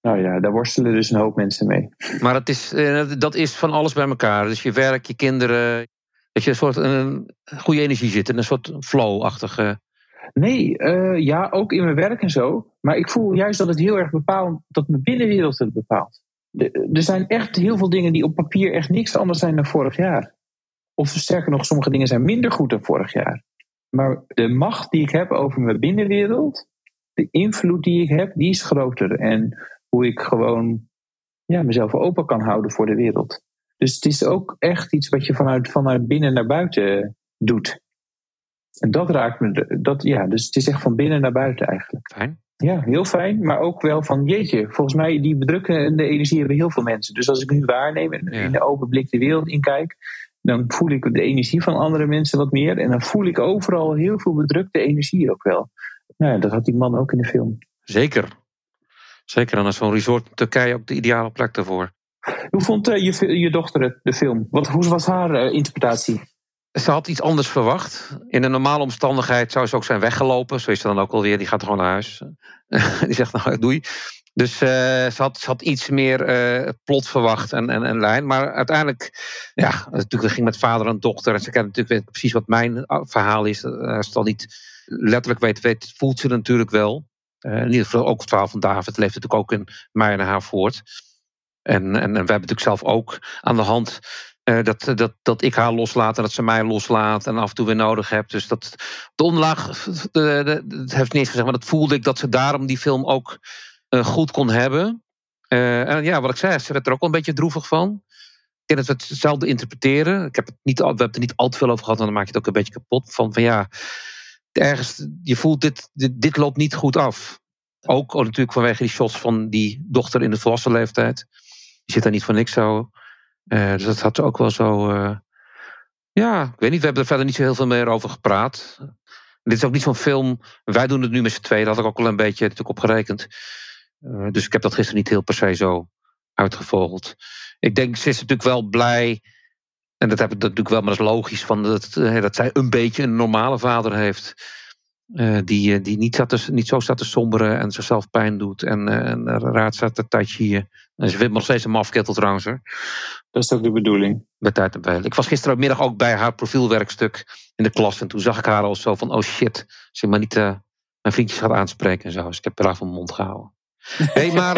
S4: Nou ja, daar worstelen dus een hoop mensen mee.
S3: Maar dat is, eh, dat is van alles bij elkaar. Dus je werk, je kinderen, dat je een soort een goede energie zit. Een soort flow-achtige
S4: Nee, uh, ja, ook in mijn werk en zo. Maar ik voel juist dat het heel erg bepaalt, dat mijn binnenwereld het bepaalt. Er zijn echt heel veel dingen die op papier echt niks anders zijn dan vorig jaar. Of sterker nog, sommige dingen zijn minder goed dan vorig jaar. Maar de macht die ik heb over mijn binnenwereld, de invloed die ik heb, die is groter. En hoe ik gewoon ja, mezelf open kan houden voor de wereld. Dus het is ook echt iets wat je vanuit, vanuit binnen naar buiten doet. En dat raakt me. Dat, ja, dus het is echt van binnen naar buiten eigenlijk.
S3: Fijn.
S4: Ja, heel fijn. Maar ook wel van, jeetje, volgens mij die bedrukkende energie hebben heel veel mensen. Dus als ik nu waarneem en in de open blik de wereld inkijk, dan voel ik de energie van andere mensen wat meer. En dan voel ik overal heel veel bedrukte energie ook wel. Nou ja, dat had die man ook in de film.
S3: Zeker. Zeker, dan is zo'n resort in Turkije ook de ideale plek daarvoor.
S4: Hoe vond uh, je, je dochter de film? Wat, hoe was haar uh, interpretatie?
S3: Ze had iets anders verwacht. In een normale omstandigheid zou ze ook zijn weggelopen. Zo is ze dan ook alweer. Die gaat gewoon naar huis. die zegt nou, doei. Dus uh, ze, had, had iets meer plot verwacht en, en, en lijn. Maar uiteindelijk, ja, natuurlijk, ging met vader en dochter. En ze kent natuurlijk precies wat mijn verhaal is. Als ze al niet letterlijk weet, weet voelt ze natuurlijk wel. In ieder geval ook het verhaal van David leeft natuurlijk ook in mij en haar voort. En, en, we hebben natuurlijk zelf ook aan de hand uh, dat, dat, dat ik haar loslaat en dat ze mij loslaat en af en toe weer nodig heb. Dus dat de de, het heeft eens gezegd, maar dat voelde ik dat ze daarom die film ook uh, goed kon hebben. Uh, en ja, wat ik zei, ze werd er ook wel een beetje droevig van. Ik ken het hetzelfde interpreteren. Ik heb het niet, we hebben er niet al te veel over gehad, en dan maak je het ook een beetje kapot. Van, van ja, ergens, je voelt dit, dit, dit loopt niet goed af. Ook natuurlijk vanwege die shots van die dochter in de volwassen leeftijd. Die zit daar niet voor niks zo. Uh, dus dat had ook wel zo. Uh, ja, ik weet niet, we hebben er verder niet zo heel veel meer over gepraat. Dit is ook niet zo'n film. Wij doen het nu met z'n tweeën, daar had ik ook wel een beetje natuurlijk op gerekend. Uh, dus ik heb dat gisteren niet heel per se zo uitgevogeld. Ik denk, ze is natuurlijk wel blij. En dat heb ik natuurlijk wel, maar dat is logisch. Van dat, dat zij een beetje een normale vader heeft. Uh, die, die niet, zat te, niet zo staat te somberen en zichzelf pijn doet. En, uh, en raad staat te touchen. En ze vindt nog steeds een mafkettel trouwens.
S4: Dat is ook de bedoeling.
S3: Bij tijd en bij. Ik was gisterenmiddag ook bij haar profielwerkstuk in de klas. En toen zag ik haar al zo van: oh shit, ze maar niet uh, mijn vriendjes gaat aanspreken en zo. Dus ik heb er van mijn mond gehouden. hey, maar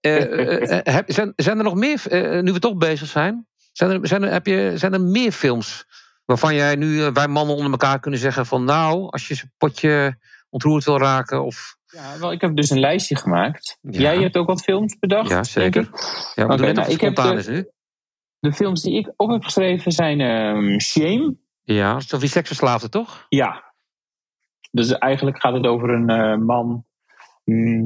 S3: heb, zijn, zijn er nog meer, nu we toch bezig zijn, zijn er, zijn er, heb je, zijn er meer films waarvan jij nu, wij mannen onder elkaar kunnen zeggen van nou, als je een potje ontroerd wil raken of...
S4: Ja, wel, ik heb dus een lijstje gemaakt. Ja. Jij hebt ook wat films bedacht?
S3: Ja, zeker. Ja, maar okay, nou, ik heb
S4: de,
S3: is nu.
S4: de films die ik op heb geschreven zijn um, Shame.
S3: Ja, dat is toch die seksverslaafde, toch?
S4: Ja. Dus eigenlijk gaat het over een uh, man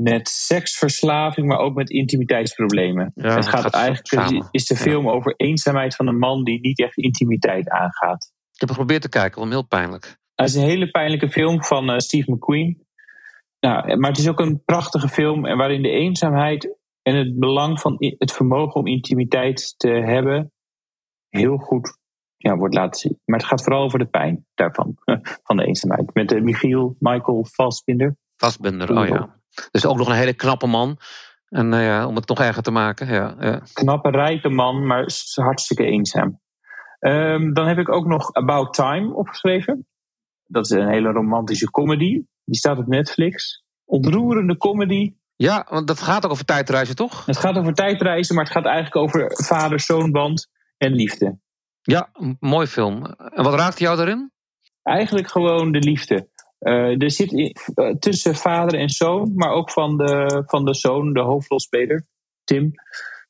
S4: met seksverslaving, maar ook met intimiteitsproblemen. Ja, het gaat, gaat eigenlijk is de film ja. over eenzaamheid van een man die niet echt intimiteit aangaat.
S3: Ik heb geprobeerd te kijken, wel heel pijnlijk.
S4: Het is een hele pijnlijke film van uh, Steve McQueen. Nou, maar het is ook een prachtige film en waarin de eenzaamheid en het belang van het vermogen om intimiteit te hebben heel goed ja, wordt laten zien. Maar het gaat vooral over de pijn daarvan, van de eenzaamheid. Met uh, Michiel Michael Fassbinder.
S3: Fassbinder, oh ja. Dus ook nog een hele knappe man. En uh, ja, om het nog erger te maken. Ja, ja.
S4: Knappe, rijke man, maar hartstikke eenzaam. Um, dan heb ik ook nog About Time opgeschreven. Dat is een hele romantische comedy. Die staat op Netflix. Ontroerende comedy.
S3: Ja, want dat gaat ook over tijdreizen, toch?
S4: Het gaat over tijdreizen, maar het gaat eigenlijk over vader-zoonband en liefde.
S3: Ja, mooi film. En wat raakt jou daarin?
S4: Eigenlijk gewoon de liefde. Uh, er zit in, uh, tussen vader en zoon, maar ook van de, van de zoon, de hoofdrolspeler, Tim.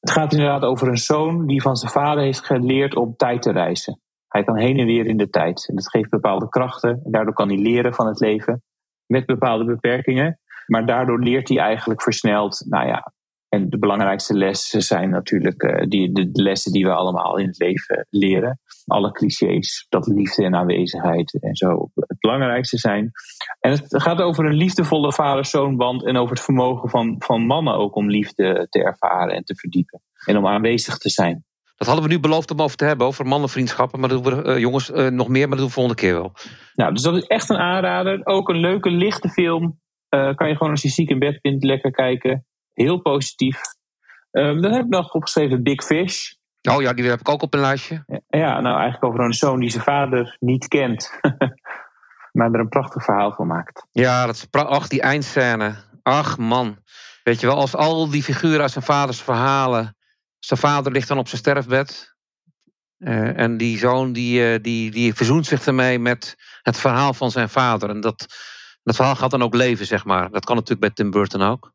S4: Het gaat inderdaad over een zoon die van zijn vader heeft geleerd om tijd te reizen. Hij kan heen en weer in de tijd. En dat geeft bepaalde krachten. En daardoor kan hij leren van het leven met bepaalde beperkingen. Maar daardoor leert hij eigenlijk versneld, nou ja, en de belangrijkste lessen zijn natuurlijk uh, die, de, de, lessen die we allemaal in het leven leren. Alle clichés, dat liefde en aanwezigheid en zo het belangrijkste zijn. En het gaat over een liefdevolle vader-zoonband en over het vermogen van, van mannen ook om liefde te ervaren en te verdiepen. En om aanwezig te zijn.
S3: Dat hadden we nu beloofd om over te hebben, over mannenvriendschappen. Maar dat doen we, uh, jongens, uh, nog meer, maar dat doen we volgende keer wel.
S4: Nou, dus dat is echt een aanrader. Ook een leuke, lichte film. kan je gewoon als je ziek in bed bent lekker kijken. Heel positief. Um, dan heb ik nog opgeschreven Big Fish.
S3: Oh ja, die heb ik ook op een lijstje.
S4: Ja, ja nou eigenlijk over een zoon die zijn vader niet kent. maar er een prachtig verhaal van maakt.
S3: Ja, dat is ach, die eindscène. Ach man. Weet je wel, als al die figuren uit zijn vaders verhalen. Zijn vader ligt dan op zijn sterfbed. Uh, en die zoon die, uh, die, die verzoent zich ermee met het verhaal van zijn vader. En dat, dat verhaal gaat dan ook leven, zeg maar. Dat kan natuurlijk bij Tim Burton ook.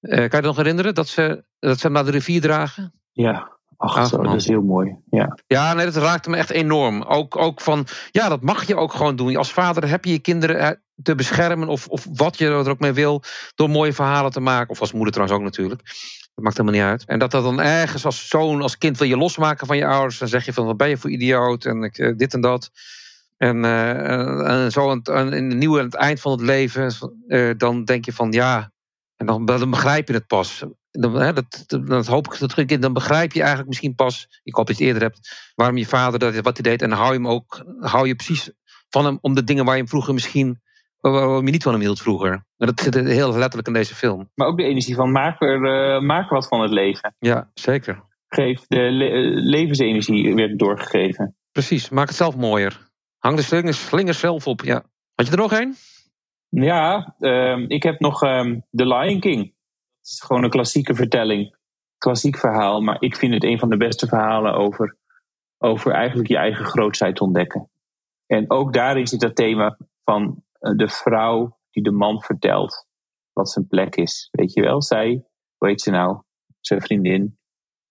S3: Uh, kan je je nog herinneren dat ze, dat ze naar de rivier dragen?
S4: Ja, ach, ach zo, dat is heel mooi. Ja,
S3: ja nee, dat raakte me echt enorm. Ook, ook van, ja, dat mag je ook gewoon doen. Als vader heb je je kinderen te beschermen of, of wat je er ook mee wil, door mooie verhalen te maken. Of als moeder trouwens ook natuurlijk. Dat maakt helemaal niet uit. En dat dat dan ergens als zoon, als kind wil je losmaken van je ouders. Dan zeg je van, wat ben je voor idioot? En ik, eh, dit en dat. En, eh, en zo aan het, in het nieuwe aan het eind van het leven, eh, dan denk je van ja, en dan, dan begrijp je het pas. Dan, hè, dat, hoop ik dat terug Dan begrijp je eigenlijk misschien pas, ik hoop dat je het eerder hebt, waarom je vader dat, wat hij deed. En dan hou je hem ook, hou je precies van hem om de dingen waar je hem vroeger misschien, waarom je niet van hem hield vroeger. En dat zit heel letterlijk in deze film.
S4: Maar ook de energie van maak er, eh, maak wat van het leven.
S3: Ja, zeker.
S4: Geef de le- levensenergie werd doorgegeven.
S3: Precies, maak het zelf mooier. Hang de slingers, slingers zelf op, ja. Had je er nog één?
S4: Ja, ehm, ik heb nog ehm The Lion King. Het is gewoon een klassieke vertelling. Klassiek verhaal, maar ik vind het een van de beste verhalen over, over eigenlijk je eigen grootheid ontdekken. En ook daarin zit dat thema van eh, de vrouw die de man vertelt wat zijn plek is. Weet je wel, zij, hoe heet ze nou, zijn vriendin,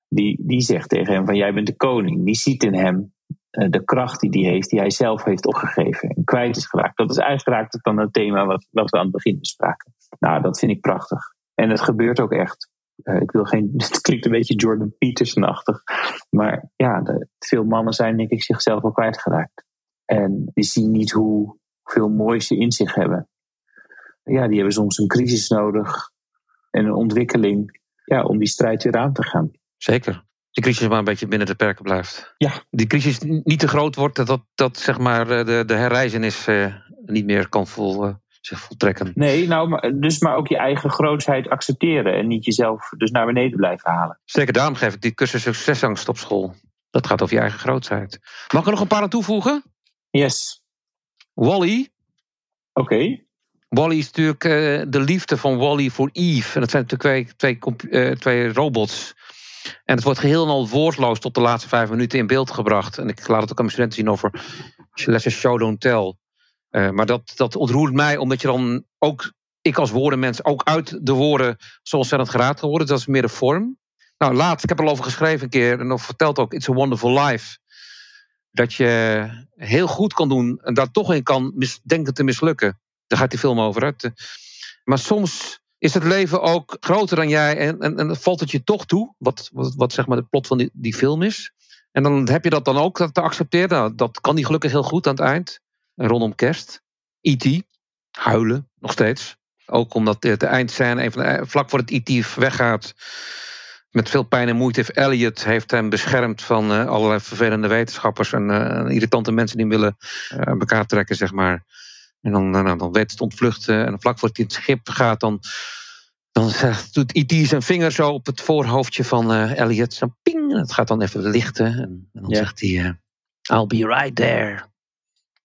S4: die, die zegt tegen hem van jij bent de koning. Die ziet in hem de kracht die hij heeft, die hij zelf heeft opgegeven en kwijt is geraakt. Dat is eigenlijk raakt het dan het thema wat, wat we aan het begin bespraken. Nou, dat vind ik prachtig. En het gebeurt ook echt. Eh, ik wil geen, het klinkt een beetje Jordan Peterson-achtig. Maar ja, de, veel mannen zijn denk ik zichzelf al kwijtgeraakt. En die zien niet hoe veel moois ze in zich hebben. Ja, die hebben soms een crisis nodig en een ontwikkeling ja, om die strijd weer aan te gaan.
S3: Zeker. Die crisis maar een beetje binnen de perken blijft.
S4: Ja.
S3: Die crisis niet te groot wordt, dat, dat, dat zeg maar eh, de, de herreizenis eh, niet meer kan vol, eh, zich voltrekken.
S4: Nee, nou, maar, dus maar ook je eigen grootheid accepteren en niet jezelf dus naar beneden blijven halen.
S3: Zeker daarom geef ik die cursus succesangst op school. Dat gaat over je eigen grootheid. Mag ik er nog een paar aan toevoegen?
S4: Yes.
S3: Wally.
S4: Oké.
S3: Wally is natuurlijk de liefde van Wally voor Eve. En dat zijn natuurlijk twee, twee, twee robots. En het wordt geheel en al woordloos tot de laatste vijf minuten in beeld gebracht. En ik laat het ook aan mijn studenten zien over lessen show, don't tell. Eh, maar dat, dat ontroert mij, omdat je dan ook, ik als woordenmens, ook uit de woorden zo ontzettend geraakt geworden. Dat is meer de vorm. Nou, laatst, ik heb er al over geschreven een keer en nog verteld ook, It's a Wonderful Life. Dat je heel goed kan doen en daar toch in kan denken te mislukken. Daar gaat die film over. Te- Maar soms is het leven ook groter dan jij en, en, en valt het je toch toe, wat, wat, wat zeg maar de plot van die, die film is. En dan heb je dat dan ook te accepteren. Nou, dat kan die gelukkig heel goed aan het eind. En rondom kerst. E.T. Huilen, nog steeds. Ook omdat de, de eindscène, even, eh, vlak voor het E.T. weggaat. Met veel pijn en moeite heeft Elliot heeft hem beschermd van eh, allerlei vervelende wetenschappers en eh, irritante mensen die hem willen aan elkaar trekken, zeg maar. En dan, nou, dan weet het ontvluchten. En vlak voor het in het schip gaat, dan, dan zegt, doet E.T. zijn vinger zo op het voorhoofdje van eh, Elliot. Zo ping. En het gaat dan even lichten. En, en dan
S4: Ja.
S3: zegt hij: eh, I'll be right there.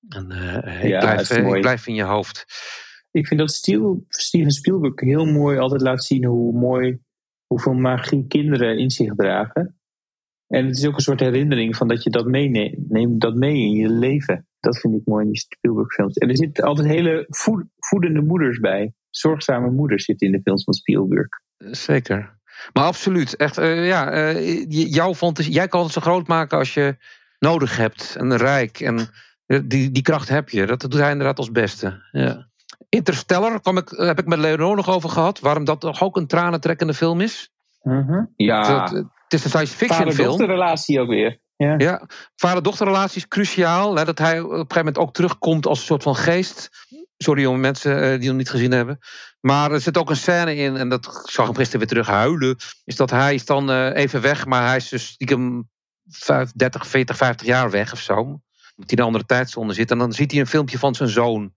S3: En eh, ik,
S4: Ja,
S3: blijf, eh, ik in je hoofd.
S4: Ik vind dat Steven Spielberg heel mooi altijd laat zien hoe mooi, hoeveel magie kinderen in zich dragen. En het is ook een soort herinnering van dat je dat meeneemt, neem dat mee in je leven. Dat vind ik mooi in die Spielberg films. En er zitten altijd hele voed- voedende moeders bij. Zorgzame moeders zitten in de films van Spielberg.
S3: Zeker. Maar absoluut. Echt, eh, ja, eh, j- jouw fantasie, jij kan het zo groot maken als je nodig hebt. En rijk. En eh, die, die kracht heb je. Dat doet hij inderdaad als beste. Ja. Interstellar kwam ik, heb ik met Leonor nog over gehad. Waarom dat toch ook een tranentrekkende film is.
S4: Ja,
S3: Dat, het is een science fiction film.
S4: vader-dochterrelatie ook weer. Ja.
S3: Ja, vader-dochterrelatie is cruciaal. Hè, dat hij op een gegeven moment ook terugkomt als een soort van geest. Sorry om mensen eh, die hem niet gezien hebben. Maar er zit ook een scène in, en dat ik zag hem gisteren weer terug huilen. Is dat hij is dan eh, even weg, maar hij is dus stiekem 5, 30, 40, 50 jaar weg of zo. Omdat hij in een andere tijdzone zit. En dan ziet hij een filmpje van zijn zoon.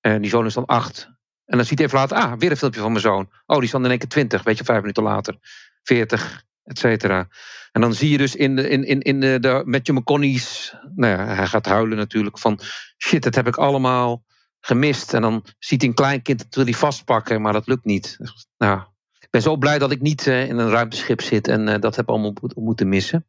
S3: En die zoon is dan acht. En dan ziet hij even later, ah, weer een filmpje van mijn zoon. Oh, die is dan in één keer 20, weet je, vijf minuten later. 40, et cetera. En dan zie je dus in, de, in, in, in de, de Matthew McConaughey's... Nou ja, hij gaat huilen natuurlijk van... Shit, dat heb ik allemaal gemist. En dan ziet hij een klein kind, dat wil hij vastpakken, maar dat lukt niet. Nou, ik ben zo blij dat ik niet eh, in een ruimteschip zit en eh, dat heb allemaal mo- moeten missen.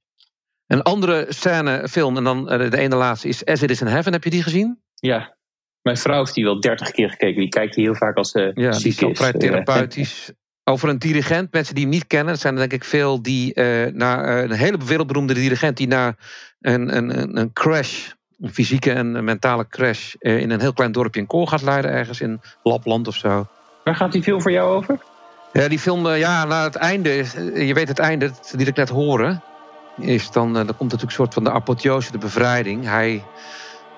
S3: Een andere scène, film, en dan eh, de ene laatste is As It Is in Heaven. Heb je die gezien?
S4: Ja. Mijn vrouw heeft die wel dertig keer gekeken. Die kijkt die heel vaak als ze
S3: Ja, die
S4: ziek
S3: is vrij therapeutisch. Over een dirigent, mensen die hem niet kennen. Zijn er denk ik veel die na eh, een hele wereldberoemde dirigent die na een, een, een, crash, een fysieke en mentale crash, eh, in een heel klein dorpje in koor gaat leiden, ergens in Lapland of zo.
S4: Waar gaat die veel voor jou over?
S3: Ja, die film, ja, na het einde, je weet het einde, die ik net horen, is dan, dan komt natuurlijk een soort van de apotheose, de bevrijding. Hij,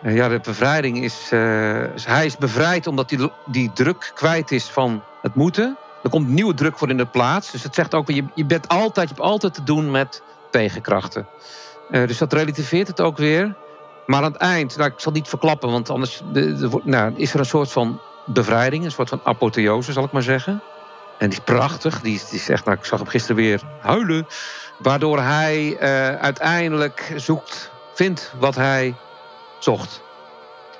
S3: ja, de bevrijding is, hij is bevrijd omdat hij die druk kwijt is van het moeten. Er komt nieuwe druk voor in de plaats. Dus het zegt ook, je, je bent altijd, je hebt altijd te doen met tegenkrachten. Eh, dus dat relativeert het ook weer. Maar aan het eind, nou, ik zal niet verklappen, want anders de, nou, is er een soort van bevrijding, een soort van apotheose, zal ik maar zeggen. En die is prachtig. Die, die is echt, nou, ik zag hem gisteren weer huilen. Waardoor hij eh, uiteindelijk zoekt, vindt wat hij zocht.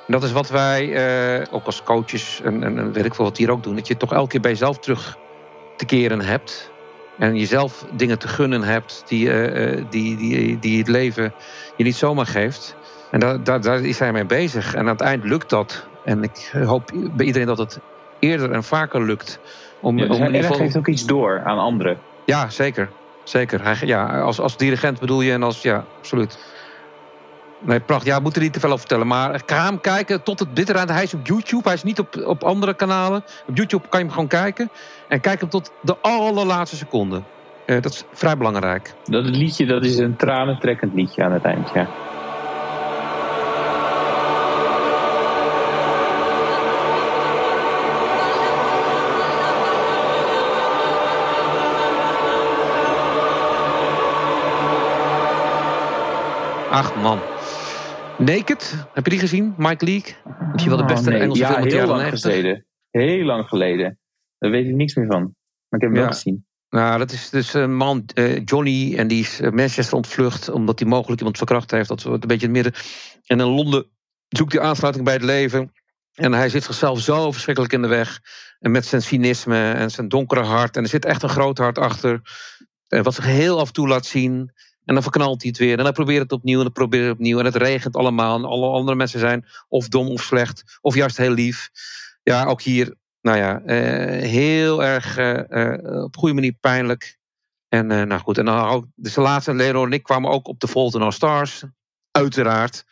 S3: En dat is wat wij, eh, ook als coaches en, en, weet ik veel wat hier ook doen, dat je toch elke keer bij jezelf terug te keren hebt. En jezelf dingen te gunnen hebt die, eh, eh, die, die, die het leven je niet zomaar geeft. En daar, daar, daar is hij mee bezig. En aan het eind lukt dat. En ik hoop bij iedereen dat het eerder en vaker lukt. Om,
S4: Ja, dus hij
S3: geval-
S4: geeft ook iets door aan anderen.
S3: ja, zeker. Zeker. Hij, ja, als, als dirigent bedoel je en als... Ja, absoluut. Nee, prachtig. Ja, we moeten er niet te veel over vertellen. Maar ga hem kijken tot het bitter aan. Hij is op YouTube. Hij is niet op, op andere kanalen. Op YouTube kan je hem gewoon kijken. En kijk hem tot de allerlaatste seconde. Eh, dat is vrij belangrijk.
S4: Dat liedje, dat is een tranentrekkend liedje aan het eind, ja.
S3: Ach man. Naked, heb je die gezien? Mike Leake? Misschien wel de beste
S4: Oh, nee.
S3: Engelse
S4: ja,
S3: film uit de
S4: heel lang
S3: 90.
S4: geleden. Heel lang geleden. Daar weet ik niks meer van. Maar ik heb hem
S3: Ja.
S4: wel gezien.
S3: Nou, dat is dus een man, eh, Johnny, en die is eh, Manchester ontvlucht omdat hij mogelijk iemand verkracht heeft. Dat soort een beetje in het midden. En in Londen zoekt hij aansluiting bij het leven. En hij zit zichzelf zo verschrikkelijk in de weg. En met zijn cynisme en zijn donkere hart. En er zit echt een groot hart achter. wat zich heel af en toe laat zien. En dan verknalt hij het weer. En dan probeert het opnieuw. En dan probeert het opnieuw. En het regent allemaal. En alle andere mensen zijn of dom of slecht. Of juist heel lief. Ja, ook hier nou ja, eh, heel erg eh, op goede manier pijnlijk. En nou goed, en dan ook, dus de laatste, Leonor en ik kwamen ook op Fault in Our Stars. Uiteraard.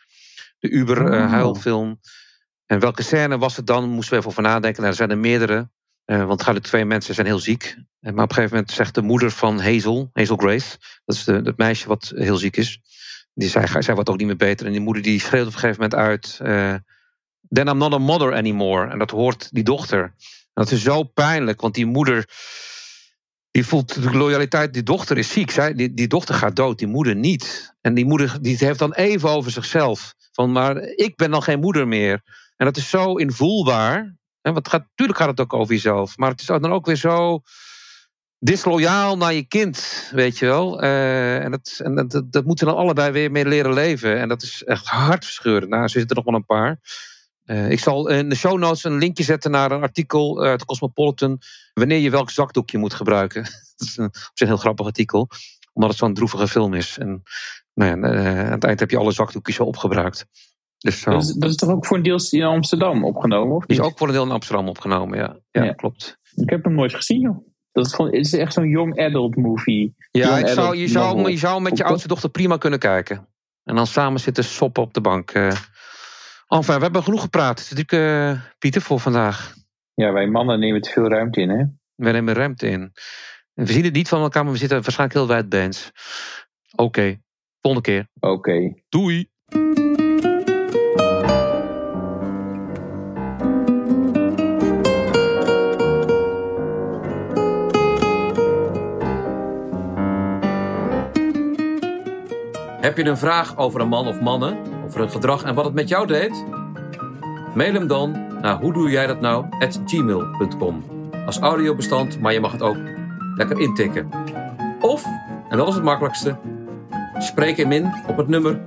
S3: De Uber eh,
S4: Oh.
S3: En welke scène was het dan? Moesten we even over nadenken. Nou, er zijn er meerdere. Want gaat twee mensen zijn heel ziek. Maar op een gegeven moment zegt de moeder van Hazel, Hazel Grace, dat is het meisje wat heel ziek is. Die zei, zij wordt ook niet meer beter. En die moeder die schreeuwt op een gegeven moment uit. eh, Then I'm not a mother anymore. En dat hoort die dochter. Dat is zo pijnlijk, want die moeder. Die voelt de loyaliteit. Die dochter is ziek. Zij, die, die dochter gaat dood, die moeder niet. En die moeder die heeft dan even over zichzelf. Van, maar ik ben dan geen moeder meer. En dat is zo invoelbaar. En want gaat, natuurlijk gaat het ook over jezelf. Maar het is dan ook weer zo disloyaal naar je kind, weet je wel. Eh, en dat, en dat, dat, moeten we dan allebei weer mee leren leven. En dat is echt hartverscheurend. Nou, er zitten er nog wel een paar. Eh, ik zal in de show notes een linkje zetten naar een artikel uit Cosmopolitan. Wanneer je welk zakdoekje moet gebruiken. dat is een, op zich een heel grappig artikel. Omdat het zo'n droevige film is. En nou ja, eh, aan het eind heb je alle zakdoekjes al opgebruikt. Dus.
S4: Dat, is, dat is toch ook voor een deel in Amsterdam opgenomen, of
S3: Die is ook voor een deel in Amsterdam opgenomen, ja. Ja,
S4: Ja.
S3: klopt.
S4: Ik heb hem nooit gezien, joh. Dat het is echt zo'n young adult movie.
S3: Ja, ik zou, je, zou,
S4: novel.
S3: je zou met je oudste dochter prima kunnen kijken. En dan samen zitten soppen op de bank. eh. Enfin, we hebben genoeg gepraat, dus ik, eh, Pieter, voor vandaag.
S4: Ja, wij mannen nemen te veel ruimte in, hè?
S3: We nemen ruimte in. We zien het niet van elkaar, maar we zitten waarschijnlijk heel wijdbeens. Oké, volgende keer.
S4: Oké.
S3: Doei.
S2: Heb je een vraag over een man of mannen, over hun gedrag en wat het met jou deed? Mail hem dan naar hoe doe jij dat nou at gmail.com. Als audiobestand, maar je mag het ook lekker intikken. Of, en dat is het makkelijkste, spreek hem in op het nummer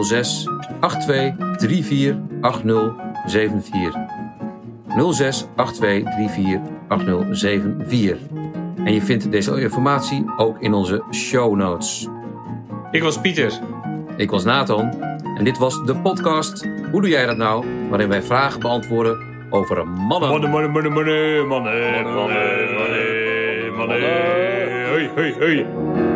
S2: 06 82 34 80 74. 06 82 34 80 74. En je vindt deze informatie ook in onze show notes.
S1: Ik was Pieter.
S2: Ik was Nathan en dit was de podcast Hoe doe jij dat nou? Waarin wij vragen beantwoorden over mannen.
S1: Mannen, mannen, mannen, mannen, mannen, mannen, mannen, mannen. Hey, hey, hey.